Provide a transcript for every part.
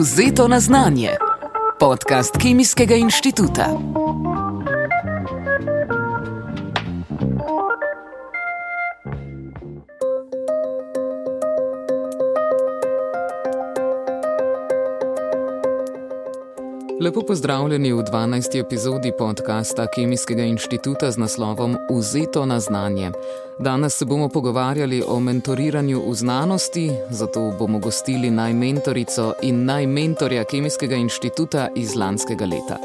Vzeto na znanje. Podcast Kemijskega inštituta. Lepo pozdravljeni v 12. epizodi podcasta Kemijskega inštituta z naslovom Vzeto na znanje. Danes se bomo pogovarjali o mentoriranju v znanosti, zato bomo gostili najmentorico in najmentorja Kemijskega inštituta iz lanskega leta.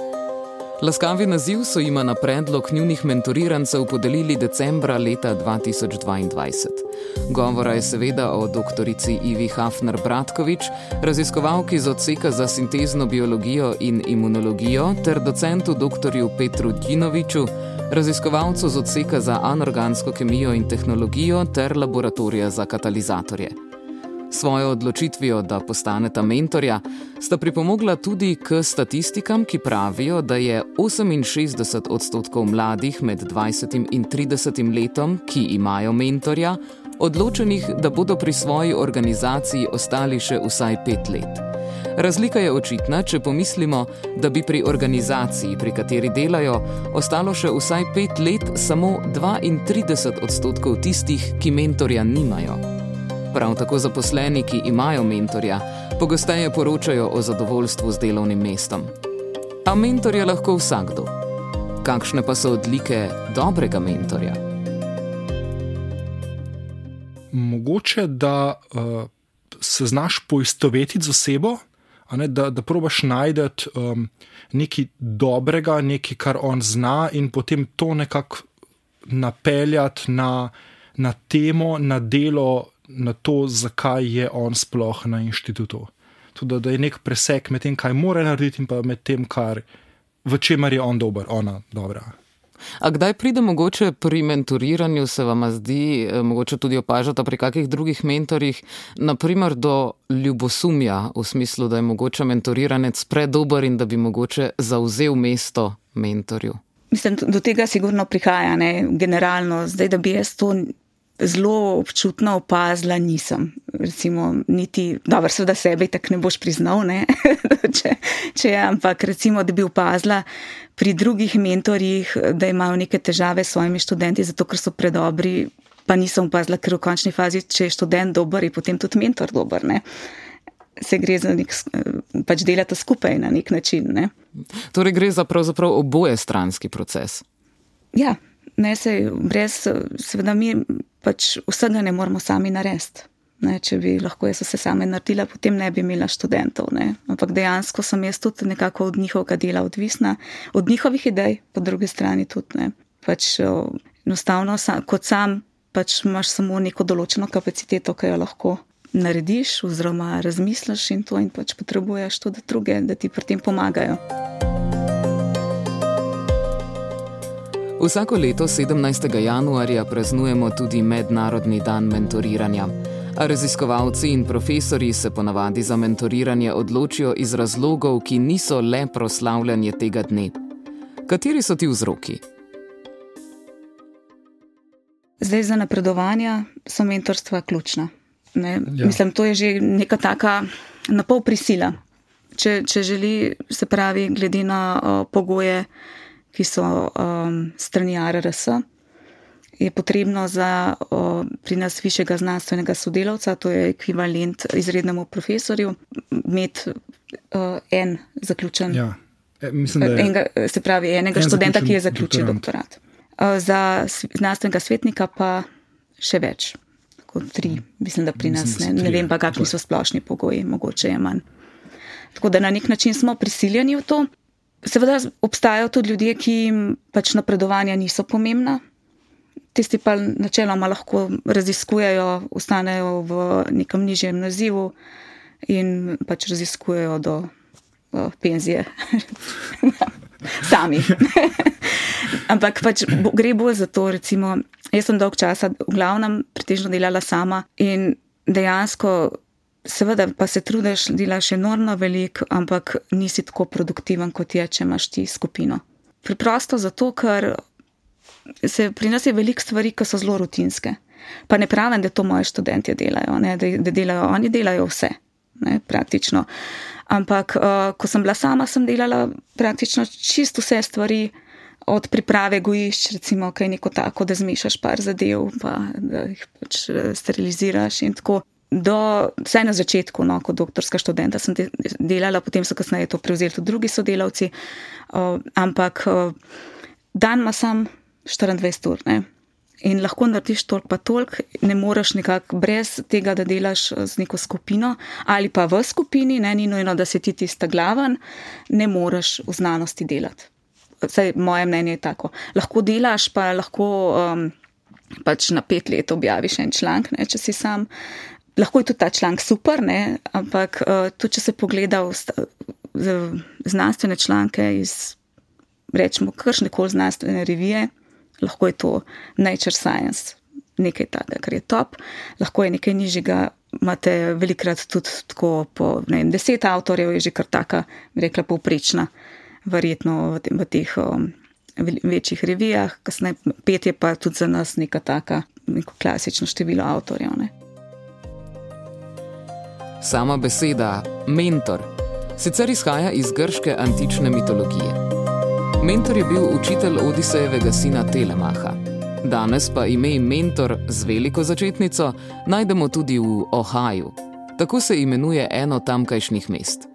Laskavi naziv so jima na predlog njunih mentorirancev podelili decembra leta 2022. Govora je seveda o dr. Ivi Hafner Bratkovič, raziskovalki z odseka za sintezno biologijo in imunologijo, ter docentu dr. Petru Djinoviču, raziskovalcu z odseka za anorgansko kemijo in tehnologijo ter laboratorija za katalizatorje. Svojo odločitvijo, da postaneta mentorja, sta pripomogla tudi k statistikam, ki pravijo, da je 68 odstotkov mladih med 20 in 30 letom, ki imajo mentorja, odločenih, da bodo pri svoji organizaciji ostali še vsaj pet let. Razlika je očitna, če pomislimo, da bi pri organizaciji, pri kateri delajo, ostalo še vsaj pet let samo 32 odstotkov tistih, ki mentorja nimajo. Prav tako zaposleni, ki imajo mentorja, pogosteje poročajo o zadovoljstvu z delovnim mestom. A mentor je lahko vsakdo. Kakšne pa so odlike dobrega mentorja? Mogoče, da uh, se znaš poistovetiti z osebo, ne, da, da probaš najti um, nekaj dobrega, nekaj, kar on zna, in potem to nekako napeljati na, na temo, na delo na to, zakaj je on sploh na inštitutu. Tudi da je nek presek med tem, kaj mora narediti, in pa med tem, kar, v čemer je on dober, ona dobra. A kdaj pride mogoče pri mentoriranju, se vam zdi, eh, mogoče tudi opažate pri kakih drugih mentorjih, naprimer do ljubosumja, v smislu, da je mogoče mentoriranec predober in da bi mogoče zauzel mesto mentorju? Mislim, do tega sigurno prihaja, ne? generalno, zdaj, da bi jaz to zelo občutno opazila, nisem. Recimo, niti, dobro, seveda sebe tako ne boš priznal, ne? če, če je, ampak recimo, da bi opazila pri drugih mentorjih, da imajo neke težave s svojimi študenti, zato ker so predobri, pa nisem opazila, ker v končni fazi, če je študent dober, je potem tudi mentor dober. Ne? Se gre za nek, pač delati skupaj na nek način. Ne? Torej, gre za pravzaprav oboje stranski proces. Ja, ne se brez, seveda mi pač vsega ne moramo sami narediti. Ne, če bi lahko jaz vse same naredila, potem ne bi imela študentov. Ne. Ampak dejansko sem jaz tudi nekako od njihovega dela odvisna, od njihovih idej, po drugi strani tudi ne. Pač enostavno, kot sam, pač imaš samo neko določeno kapaciteto, ki jo lahko narediš, oziroma razmisliš in to, in pač potrebuješ tudi druge, da ti pri tem pomagajo. Vsako leto 17. januarja praznujemo tudi Mednarodni dan mentoriranja. A raziskovalci in profesori se ponavadi za mentoriranje odločijo iz razlogov, ki niso le proslavljanje tega dne. Kateri so ti vzroki? Zdaj za napredovanje so mentorstva ključna. Ja. Mislim, to je že neka taka napol prisila. Če, če želi, se pravi, glede na o, pogoje ki so um, strani RRS, je potrebno za o, pri nas višjega znanstvenega sodelavca, to je ekvivalent izrednemu profesorju, imeti uh, en zaključen. Ja. E, mislim, je, enega, se pravi, enega en študenta, ki je zaključil doktorat. doktorat. Uh, za znanstvenega svetnika pa še več kot tri. Mislim, da pri nas ne, ne vem pa, kakšni so splošni pogoji, mogoče je manj. Tako da na nek način smo prisiljeni v to. Seveda obstajajo tudi ljudje, ki jim pač napredovanja niso pomembna. Tisti pa načeloma lahko raziskujejo, ostanejo v nekem nižjem nazivu in pač raziskujejo do uh, penzije. Sami. Ampak pač gre bolj za to, recimo, jaz sem dolg časa v glavnem pretežno delala sama in dejansko Seveda pa se trudiš, delaš enormno veliko, ampak nisi tako produktiven, kot je, če imaš ti skupino. Preprosto zato, ker se pri nas je veliko stvari, ki so zelo rutinske. Pa ne pravim, da to moji študenti delajo, ne, da, da delajo, oni delajo vse, ne, praktično. Ampak, uh, ko sem bila sama, sem delala praktično čisto vse stvari, od priprave gojišč, recimo, kaj neko tako, da zmešaš par zadev, pa da jih pač eh, steriliziraš in tako. Do, vsaj na začetku, no, kot doktorska študenta, sem delala, potem so kasneje to prevzeli tudi drugi sodelavci. Uh, ampak uh, dan ima sam 24 ur. Ne. In lahko narediš toliko, pa toliko, ne moreš nekako brez tega, da delaš z neko skupino ali pa v skupini, ne, ni nujno, da si ti tista glaven, ne moreš v znanosti delati. Vsaj moje mnenje je tako. Lahko delaš, pa lahko um, pač na pet let objaviš en članek, če si sam. Lahko je tudi ta članek super, ne, ampak uh, tudi če se pogleda v, v znanstvene članke iz, rečemo, kršne koli znanstvene revije lahko je to nature science, nekaj takega, kar je top, lahko je nekaj nižjega. Imate velikrat tudi tako, po ne, deset avtorjev je že kar taka, rekla, povprečna, verjetno v, tem, v teh um, večjih revijah, kasneje pet je pa tudi za nas neka taka, neko klasično število avtorjev. Ne. Sama beseda mentor sicer izhaja iz grške antične mitologije. Mentor je bil učitelj Odisejevega sina Telemaha. Danes pa ime mentor z veliko začetnico najdemo tudi v Ohaju. Tako se imenuje eno tamkajšnjih mest.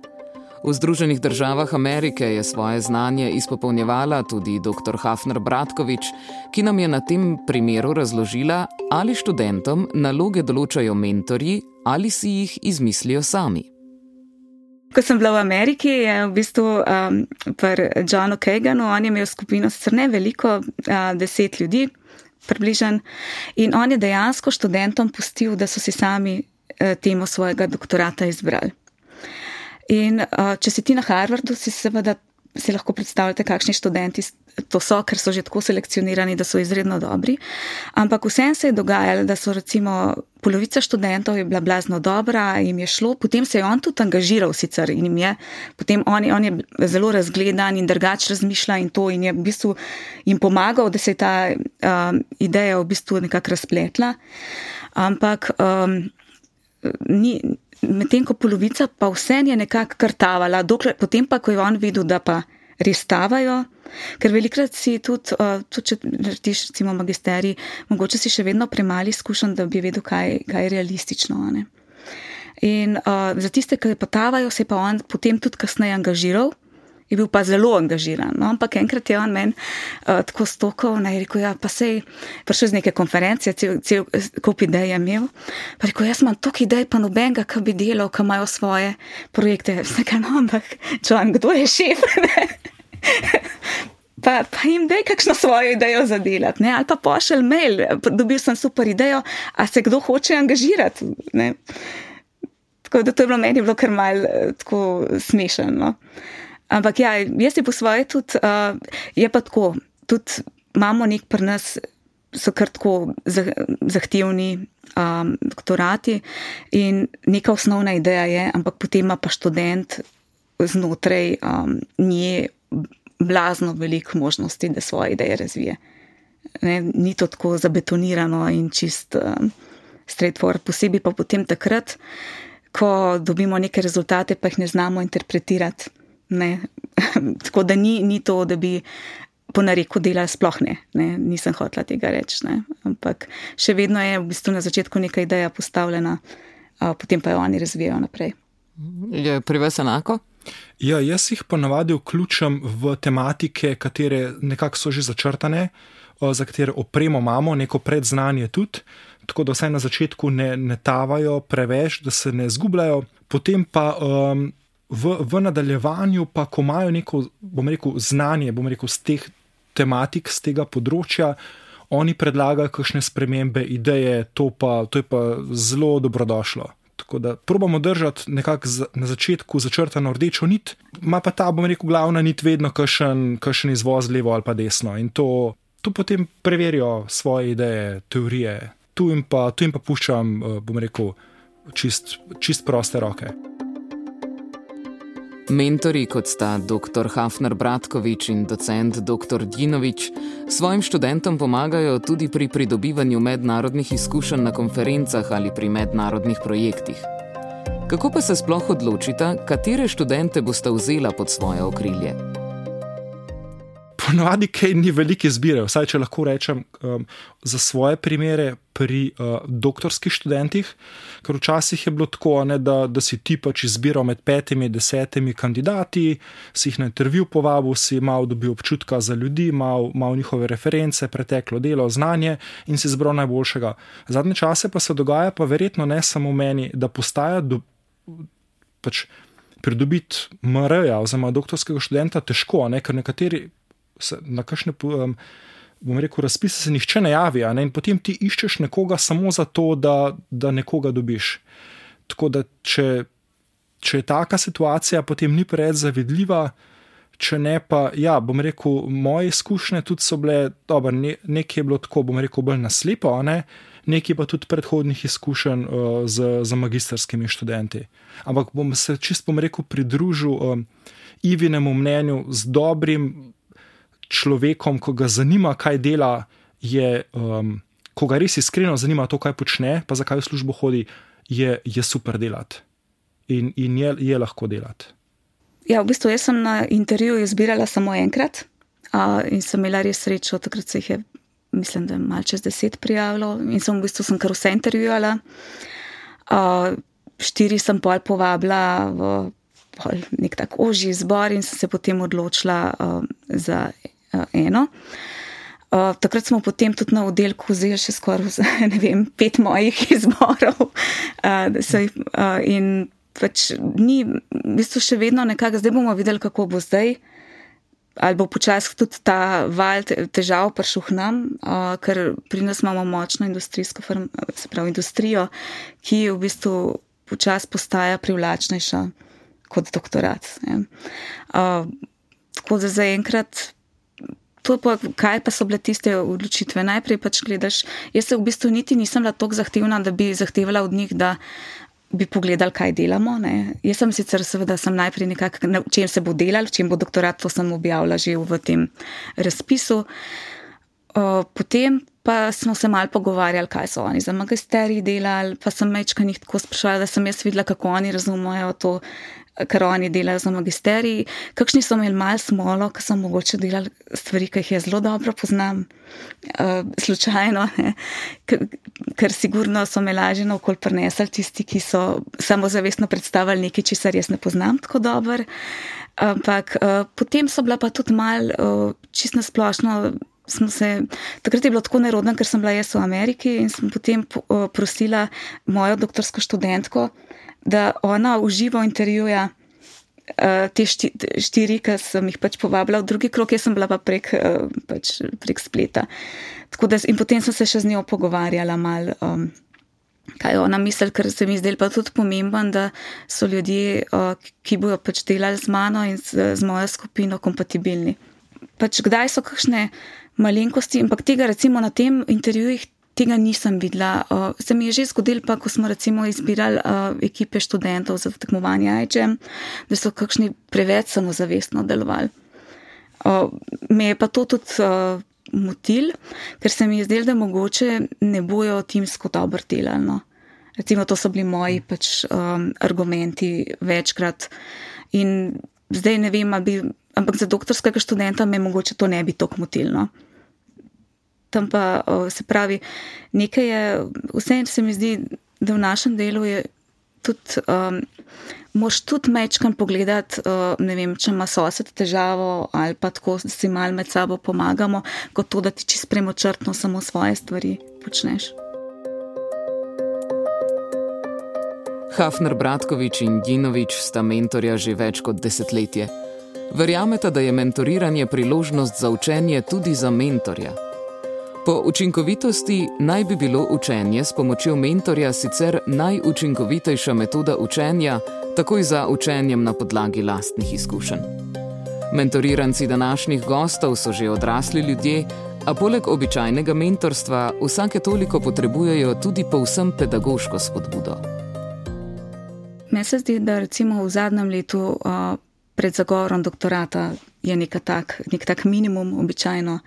V Združenih državah Amerike je svoje znanje izpopolnjevala tudi dr. Hafner Bratkovič, ki nam je na tem primeru razložila, ali študentom naloge določajo mentorji ali si jih izmislijo sami. Ko sem bila v Ameriki, je v bistvu um, pri Johnu Kaganu, on je imel skupino sicer ne veliko, uh, deset ljudi, približen, in on je dejansko študentom pustil, da so si sami uh, temo svojega doktorata izbrali. In uh, če si ti na Harvardu, si seveda si lahko predstavljate, kakšni študenti to so, ker so že tako selekcionirani, da so izredno dobri. Ampak vsem se je dogajalo, da so recimo polovica študentov je bila blazno dobra, jim je šlo, potem se je on tudi angažiral sicer in jim je, potem on, on je zelo razgledan in drugač razmišlja in to in je v bistvu jim pomagal, da se je ta um, ideja v bistvu nekako razpletla. Ampak um, ni medtem ko polovica pa vse je nekako krtavala, dokler, potem pa, ko je on videl, da pa res stavajo, ker velikrat si tudi, uh, tudi če narediš recimo magisterij, mogoče si še vedno premali izkušen, da bi vedel, kaj, kaj je realistično. In uh, za tiste, ki pa tavajo, se je pa on potem tudi kasneje angažiral je bil pa zelo angažiran. No? Ampak enkrat je on meni uh, tako stokal in rekel: ja, pa sej prišel z neke konference, cel, kup idej je imel. Pa rekel: jaz imam toliko idej, pa nobenega, ki bi delal, ki imajo svoje projekte. Vsega, no, ampak čujem, kdo je šef. Pa, pa jim daj kakšno svojo idejo za delati, ali pa pošelj mail, dobil sem super idejo, a se kdo hoče angažirati. Ne? Tako da to je bilo meni bilo kar mal eh, smešno. Ampak ja, jaz si po svoje tudi, uh, je pa tako, tudi imamo nek pri nas, so kar tako zahtevni um, doktorati in neka osnovna ideja je, ampak potem ima pa študent znotraj um, nje blazno veliko možnosti, da svoje ideje razvije. Ne, ni to tako zabetonirano in čist um, straightforward, posebej pa potem takrat, ko dobimo neke rezultate, pa jih ne znamo interpretirati. Ne. Tako da ni, ni to, da bi po nareku delali, sploh ne. ne. Nisem hotela tega reči. Ne. Ampak še vedno je v bistvu na začetku neka ideja postavljena, potem pa jo oni razvijajo naprej. Je pri vas enako? Ja, jaz jih ponavadi vključim v tematike, katere nekako so že začrtane, za katere opremo imamo, neko predznanje tudi. Tako da vsaj na začetku ne, ne tavajo preveč, da se ne zgubljajo, potem pa um, v, v nadaljevanju, pa ko imajo neko, bom rekel, znanje, bom rekel, z teh tematik, z tega področja, oni predlagajo kakšne spremembe, ideje, to, pa, to je pa zelo dobrodošlo. Tako da probamo držati nekako na začetku začrtano rdečo nit, ima pa ta, bom rekel, glavna nit vedno kakšen izvoz levo ali pa desno. In to, to potem preverijo svoje ideje, teorije. Tu jim pa, tu jim pa puščam, eh, bom rekel, čist, čist proste roke. Mentori, kot sta dr. Hafner Bratkovič in docent dr. Djinovič, svojim študentom pomagajo tudi pri pridobivanju mednarodnih izkušenj na konferencah ali pri mednarodnih projektih. Kako pa se sploh odločita, katere študente boste vzela pod svoje okrilje? Ponovadi, kaj ni velike izbire, vsaj če lahko rečem um, za svoje primere pri uh, doktorskih študentih, ker včasih je bilo tako, ne, da, da si ti pač izbiral med petimi, desetimi kandidati, si jih na intervju povabil, si malo dobil občutka za ljudi, malo mal njihove reference, preteklo delo, znanje in si izbral najboljšega. Zadnje čase pa se dogaja, pa verjetno ne samo meni, da postaja do, pač. Pridobiti MR-ja, oziroma doktorskega študenta, težko, ne? ker nekateri na kakšne, um, bom rekel, razpise se nihče ne javi, ne? in potem ti iščeš nekoga samo zato, da, da nekoga dobiš. Tako da, če, če je taka situacija, potem ni preveč zavidljiva. Če ne, pa, ja, bom rekel, moje izkušnje tudi so bile, dobro, ne, nekaj je bilo tako, bom rekel, bolj naslepo, ne? nekaj pa tudi predhodnih izkušenj uh, z, z magistrskimi študenti. Ampak bom se čist, bom rekel, pridružil um, Ivinemu mnenju z dobrim človekom, ko ga zanima, kaj dela, je, um, ko ga res iskreno zanima to, kaj počne, pa zakaj v službo hodi, je, je super delati in, in je, je lahko delati. Ja, v bistvu sem na intervjuju izbirala samo enkrat uh, in sem imela res srečo, takrat se jih je, mislim, da je malce čez deset prijavilo in sem v bistvu sem kar vse intervjuvala. Uh, štiri sem pol povabila v pol nek tak ožji zbor in sem se potem odločila uh, za eno. Uh, takrat smo potem tudi na oddelku vzeli še skoraj vem, pet mojih izborov. Uh, so, uh, in pač ni, v bistvu še vedno nekako, zdaj bomo videli, kako bo zdaj. Ali bo počasi tudi ta val težav prišel k nam, uh, ker pri nas imamo močno industrijsko, se pravi, industrijo, ki v bistvu počasi postaja privlačnejša kot doktorat. Uh, tako da zaenkrat Pa, kaj pa so bile tiste odločitve? Najprej pač gledaš, jaz se v bistvu niti nisem bila tako zahtevna, da bi zahtevala od njih, da bi pogledali, kaj delamo. Ne. Jaz sem sicer seveda sem najprej nekako, na čem se bo delal, čem bo doktorat, to sem objavila že v tem razpisu. Potem pa smo se mal pogovarjali, kaj so oni za magisterij delali, pa sem mečka njih tako sprašvala, da sem jaz videla, kako oni razumejo to kar oni delajo za magisterij. Kakšni so imeli malo smolo, ker so mogoče delali stvari, ki jih jaz zelo dobro poznam, uh, slučajno, ker, ker sigurno so me lažje na okolj prenesli tisti, ki so samozavestno predstavljali nekaj, česar jaz ne poznam tako dobro. Ampak uh, potem so bila pa tudi mal, uh, čist na splošno. Se, takrat je bilo tako nerodno, ker sem bila jaz v Ameriki in sem potem prosila mojo doktorsko študentko, da ona uživo intervjuja uh, te šti, štiri, ki sem jih pač povabila v drugi krok, jaz sem bila pa prek, uh, pač prek spleta. Da, in potem sem se še z njo pogovarjala mal. Um, Kaj ona misli, ker se mi zdaj pa tudi pomemben, da so ljudje, uh, ki bodo pač delali z mano in z, z mojo skupino, kompatibilni. Pač kdaj so kakšne malenkosti, ampak tega recimo na tem intervjujih tega nisem videla. Uh, se mi je že zgodilo, pa ko smo recimo izbirali uh, ekipe študentov za tekmovanje IČM, da so kakšni preveč samozavestno delovali. Uh, me je pa to tudi uh, motil, ker se mi je zdelo, da mogoče ne bojo timsko dobro delali. No. Recimo, to so bili moji pač, um, argumenti večkrat. In zdaj ne vem, bi, ampak za doktorskega študenta me mogoče to ne bi tako motilno tam pa se pravi, nekaj je, vseeno se mi zdi, da v našem delu je tudi. Um, Moš tudi mečkam pogledati, uh, ne vem, če ima sosed težavo ali pa tako, da si mal med sabo pomagamo, kot to, da ti čist premočrtno samo svoje stvari počneš. Hafner Bratkovič in Ginovič sta mentorja že več kot desetletje. Verjamete, da je mentoriranje priložnost za učenje tudi za mentorja? Po učinkovitosti naj bi bilo učenje s pomočjo mentorja sicer najučinkovitejša metoda učenja, takoj za učenjem na podlagi lastnih izkušenj. Mentoriranci današnjih gostov so že odrasli ljudje, a poleg običajnega mentorstva vsake toliko potrebujejo tudi povsem pedagoško spodbudo. Meni se zdi, da recimo v zadnjem letu uh, pred zagorom doktorata je tak, nek tak minimum, običajno.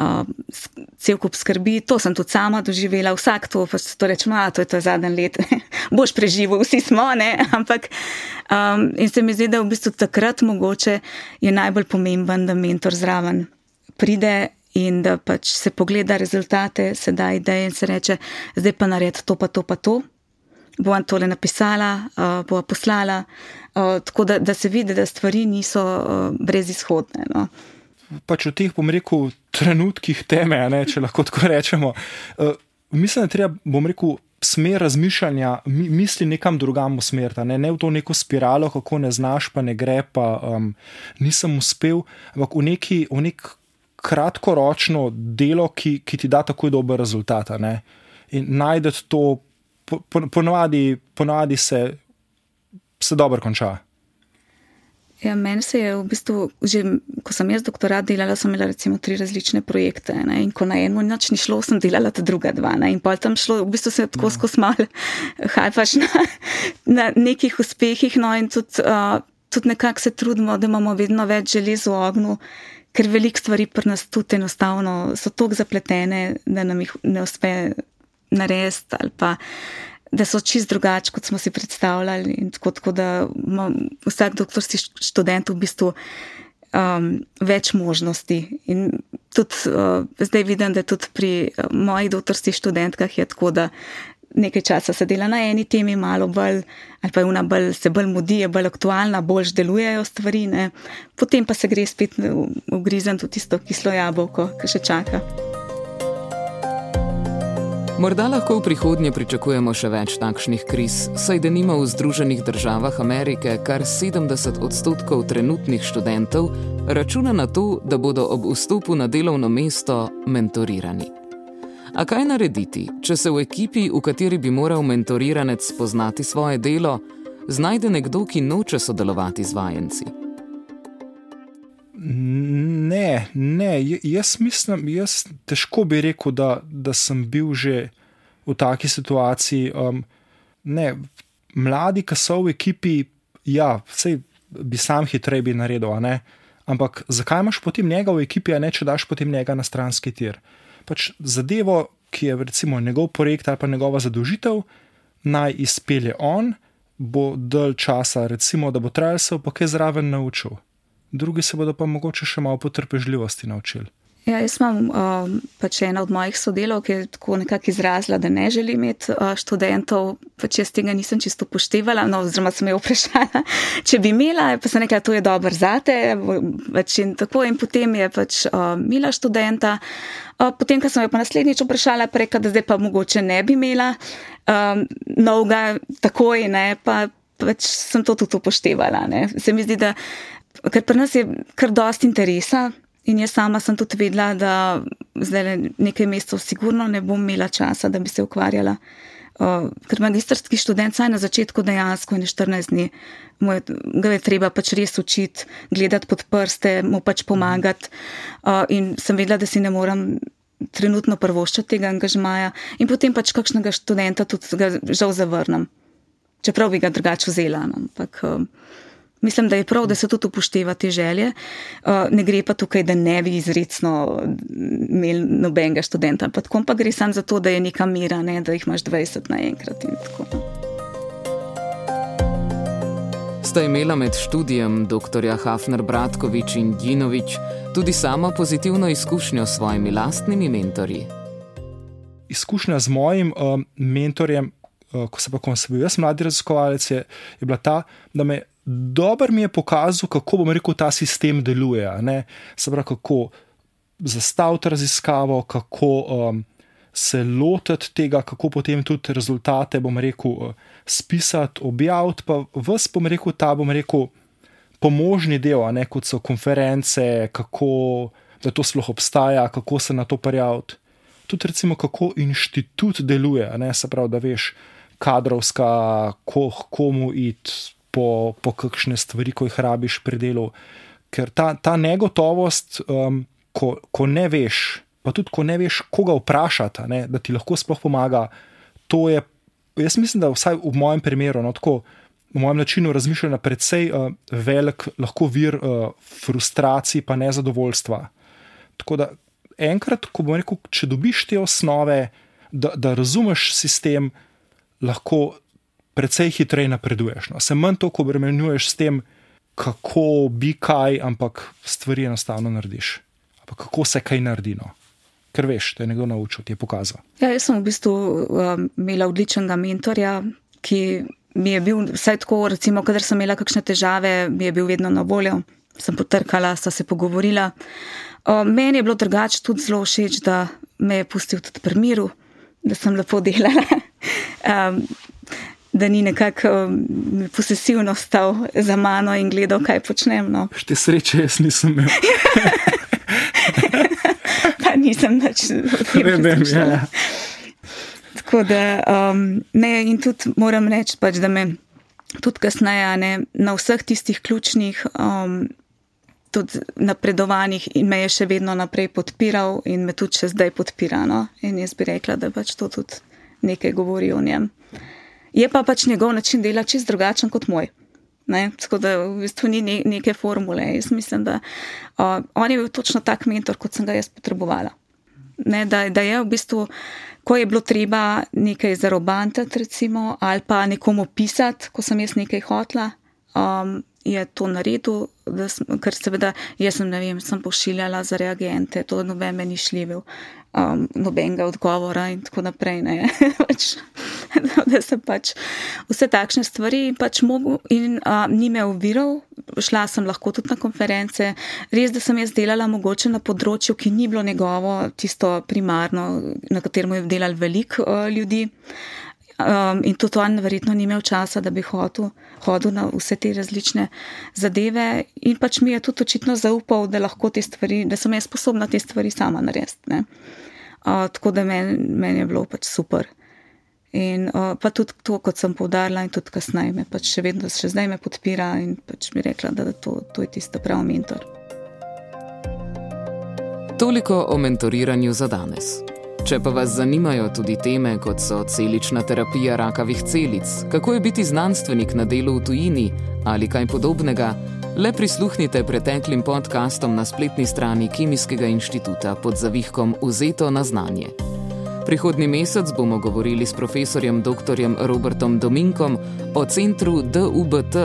Uh, cel kup skrbi, to sem tudi sama doživela, vsak to, pa se to reče, no, to je to zadnje let, boš preživel, vsi smo, ne, ampak um, in se mi zdi, da v bistvu takrat mogoče je najbolj pomemben, da mentor zraven pride in da pač se pogleda rezultate, se da ideje in se reče, zdaj pa nared to, pa to, pa to. Bo vam tole napisala, uh, bo poslala, uh, tako da, da se vidi, da stvari niso uh, brezizhodne. No. Pač v teh, bom rekel, trenutkih teme, ne, če lahko tako rečemo. Uh, mislim, da treba, bom rekel, smer razmišljanja, mi, misli nekam drugam usmeriti, ne, ne v to neko spiralo, kako ne znaš, pa ne gre, pa um, nisem uspel, ampak v neki. V nek kratkoročno delo, ki, ki ti da tako dober rezultat. Najdete to, ponovadi, ponovadi se, se dobro konča. Ja, meni se je v bistvu, že ko sem jaz doktorat delala, sem imela recimo tri različne projekte. Ne? In ko na eno noč ni šlo, sem delala ta druga dva. Ne? In pa tam šlo, v bistvu se tako ja. skozi mal, hajpaš na, na nekih uspehih. No? In tudi, uh, tudi nekako se trudimo, da imamo vedno več železa v ognju ker veliko stvari pri nas tudi enostavno so tako zapletene, da nam jih ne uspe narediti, ali pa da so čist drugače, kot smo si predstavljali. Tako, tako da ima vsak doktorski študent v bistvu um, več možnosti. In tudi uh, zdaj vidim, da tudi pri uh, mojih doktorskih študentkah je tako, da nekaj časa se dela na eni temi, malo bolj, ali pa je ona bolj, se bolj mudi, je bolj aktualna, bolj delujejo stvari, ne. potem pa se gre spet v, v grizen tudi tisto kislo jabolko, ki še čaka. Morda lahko v prihodnje pričakujemo še več takšnih kriz, saj da nima v Združenih državah Amerike kar 70 odstotkov trenutnih študentov računa na to, da bodo ob vstopu na delovno mesto mentorirani. A kaj narediti, če se v ekipi, v kateri bi moral mentoriranec spoznati svoje delo, znajde nekdo, ki noče sodelovati z vajenci? Ne, ne, jaz mislim, jaz težko bi rekel, da, da sem bil že v taki situaciji. Um, ne, mladi, ki so v ekipi, ja, vse bi sam hitreje bi naredil, ampak zakaj imaš potem njega v ekipi, a ne če daš potem njega na stranski tir? pač zadevo, ki je recimo njegov projekt ali pa njegova zadolžitev, naj izpelje on, bo dalj časa, recimo, da bo trajal se pa kaj zraven naučil. Drugi se bodo pa mogoče še malo potrpežljivosti naučili. Ja, jaz imam um, pač ena od mojih sodelov, ki je tako nekako izrazila, da ne želi imeti uh, študentov, pač jaz tega nisem čisto upoštevala, no, oziroma sem jo vprašala, če bi imela, pa sem rekla, to je dobro zate, pač in tako in potem je pač uh, imela študenta. Uh, potem, ko sem jo pa naslednjič vprašala, preka, da zdaj pa mogoče ne bi imela um, novega takoj, ne, pa pač sem to tudi upoštevala. Ne. Se mi zdi, da ker pri nas je kar dosti interesa. In jaz sama sem tudi vedela, da zdaj nekaj mesecev sigurno ne bom imela časa, da bi se ukvarjala. Uh, ker magistrski študent, saj na začetku dejansko je 14 dni, je, ga je treba pač res učiti, gledati pod prste, mu pač pomagati. Uh, in sem vedela, da si ne morem trenutno prvoščati tega angažmaja, in potem pač kakšnega študenta tudi žal zavrnem, čeprav bi ga drugače vzela. No, ampak. Uh, Mislim, da je prav, da se tudi upošteva te želje. Uh, ne gre pa tukaj, da ne bi izredno imeli nobenega študenta, pa tako pa gre samo za to, da je neka mira, ne, da jih imaš 20 naenkrat in tako. Sta imela med študijem dr. Hafner Bratkovič in Djinovič tudi sama pozitivno izkušnjo s svojimi lastnimi mentorji? Izkušnja z mojim um, mentorjem, uh, ko, se pa, ko sem bil jaz mladi raziskovalec, je, je bila ta, da me dobro mi je pokazal, kako bom rekel, ta sistem deluje. Se pravi, kako zastaviti raziskavo, kako um, se lotiti tega, kako potem tudi rezultate, bom rekel, uh, spisati, objaviti, pa vse bom rekel, ta bom rekel, pomožni del, ne, kot so konference, kako da to sploh obstaja, kako se na to prijaviti. Tudi, recimo, kako inštitut deluje, ne, se pravi, da veš, kadrovska, ko, komu iti po, po kakšne stvari, ko jih rabiš pri delu. Ker ta, ta negotovost, um, ko, ko ne veš, pa tudi ko ne veš, koga vprašati, ne, da ti lahko sploh pomaga, to je, jaz mislim, da vsaj v mojem primeru, no, tako, v mojem načinu razmišljanja precej uh, velik, lahko vir uh, frustracij, pa nezadovoljstva. Tako da enkrat, ko bom rekel, če dobiš te osnove, da, da razumeš sistem, lahko precej hitreje napreduješ. No. Se manj to, ko bremenjuješ s tem, kako bi kaj, ampak stvari enostavno narediš. Ampak kako se kaj naredi. No. Ker veš, te je nekdo naučil, ti je pokazal. Ja, jaz sem v bistvu um, imela odličnega mentorja, ki mi je bil, vsaj tako, recimo, kadar sem imela kakšne težave, mi je bil vedno na voljo, sem potrkala, sta se pogovorila. O, meni je bilo drugače tudi zelo všeč, da me je pustil tudi pri miru, da sem lepo delala. Um, Da ni nekako um, posesivno stal za mano in gledal, kaj počnem. No. Šte sreče, jaz nisem imel. pa nisem več videl. Ja. Tako da, um, ne, in tudi moram reči, pač, da me tudi kasneje ne, na vseh tistih ključnih um, napredovanjih in me je še vedno naprej podpiral in me tudi še zdaj podpira. No? In jaz bi rekla, da pač to tudi nekaj govori o njem. Je pa pač njegov način dela čist drugačen kot moj. Ne? Tako da v bistvu ni ne, neke formule. Jaz mislim, da uh, on je bil točno tak mentor, kot sem ga jaz potrebovala. Ne, da, da je v bistvu ko je bilo treba nekaj zarobantati, recimo, ali pa nekomu pisati, ko sem jaz nekaj hotla, um, je to naredil, ker seveda jaz sem, ne vem, sem pošiljala za reagente, to noben me ni šljivel um, nobenega odgovora in tako naprej. pač, da se pač vse takšne stvari pač mogo in uh, ni me uviral, šla sem lahko tudi na konference. Res, da sem jaz delala mogoče na področju, ki ni bilo njegovo, tisto primarno, na katerem je delal veliko uh, ljudi. Um, in tudi on, verjetno, ni imel časa, da bi hodil, hodil na vse te različne zadeve. In pač mi je tudi očitno zaupal, da lahko te stvari, da sem jaz sposobna te stvari sama narediti. Uh, tako da meni men je bilo pač super. In uh, pa tudi to, kot sem povdarila, in tudi kasneje me pač še vedno, še zdaj me podpira in pač mi rekla, da to, to je tisto pravi mentor. Toliko o mentoriranju za danes. Če pa vas zanimajo tudi teme, kot so celična terapija rakavih celic, kako je biti znanstvenik na delu v tujini ali kaj podobnega, Le prisluhnite preteklim podkastom na spletni strani Kemijskega inštituta pod zavihkom Vzeto na znanje. Prihodnji mesec bomo govorili s profesorjem dr. Robertom Dominkom o centru DUBT,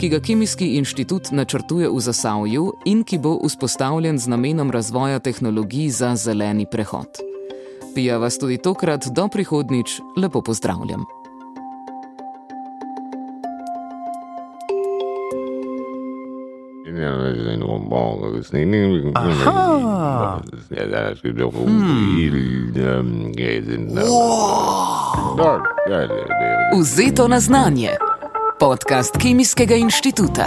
ki ga Kemijski inštitut načrtuje v Zasavju in ki bo vzpostavljen z namenom razvoja tehnologij za zeleni prehod. Pija vas tudi tokrat do prihodnič, lepo pozdravljam. Vzeto na znanje. Podcast Kemijskega inštituta.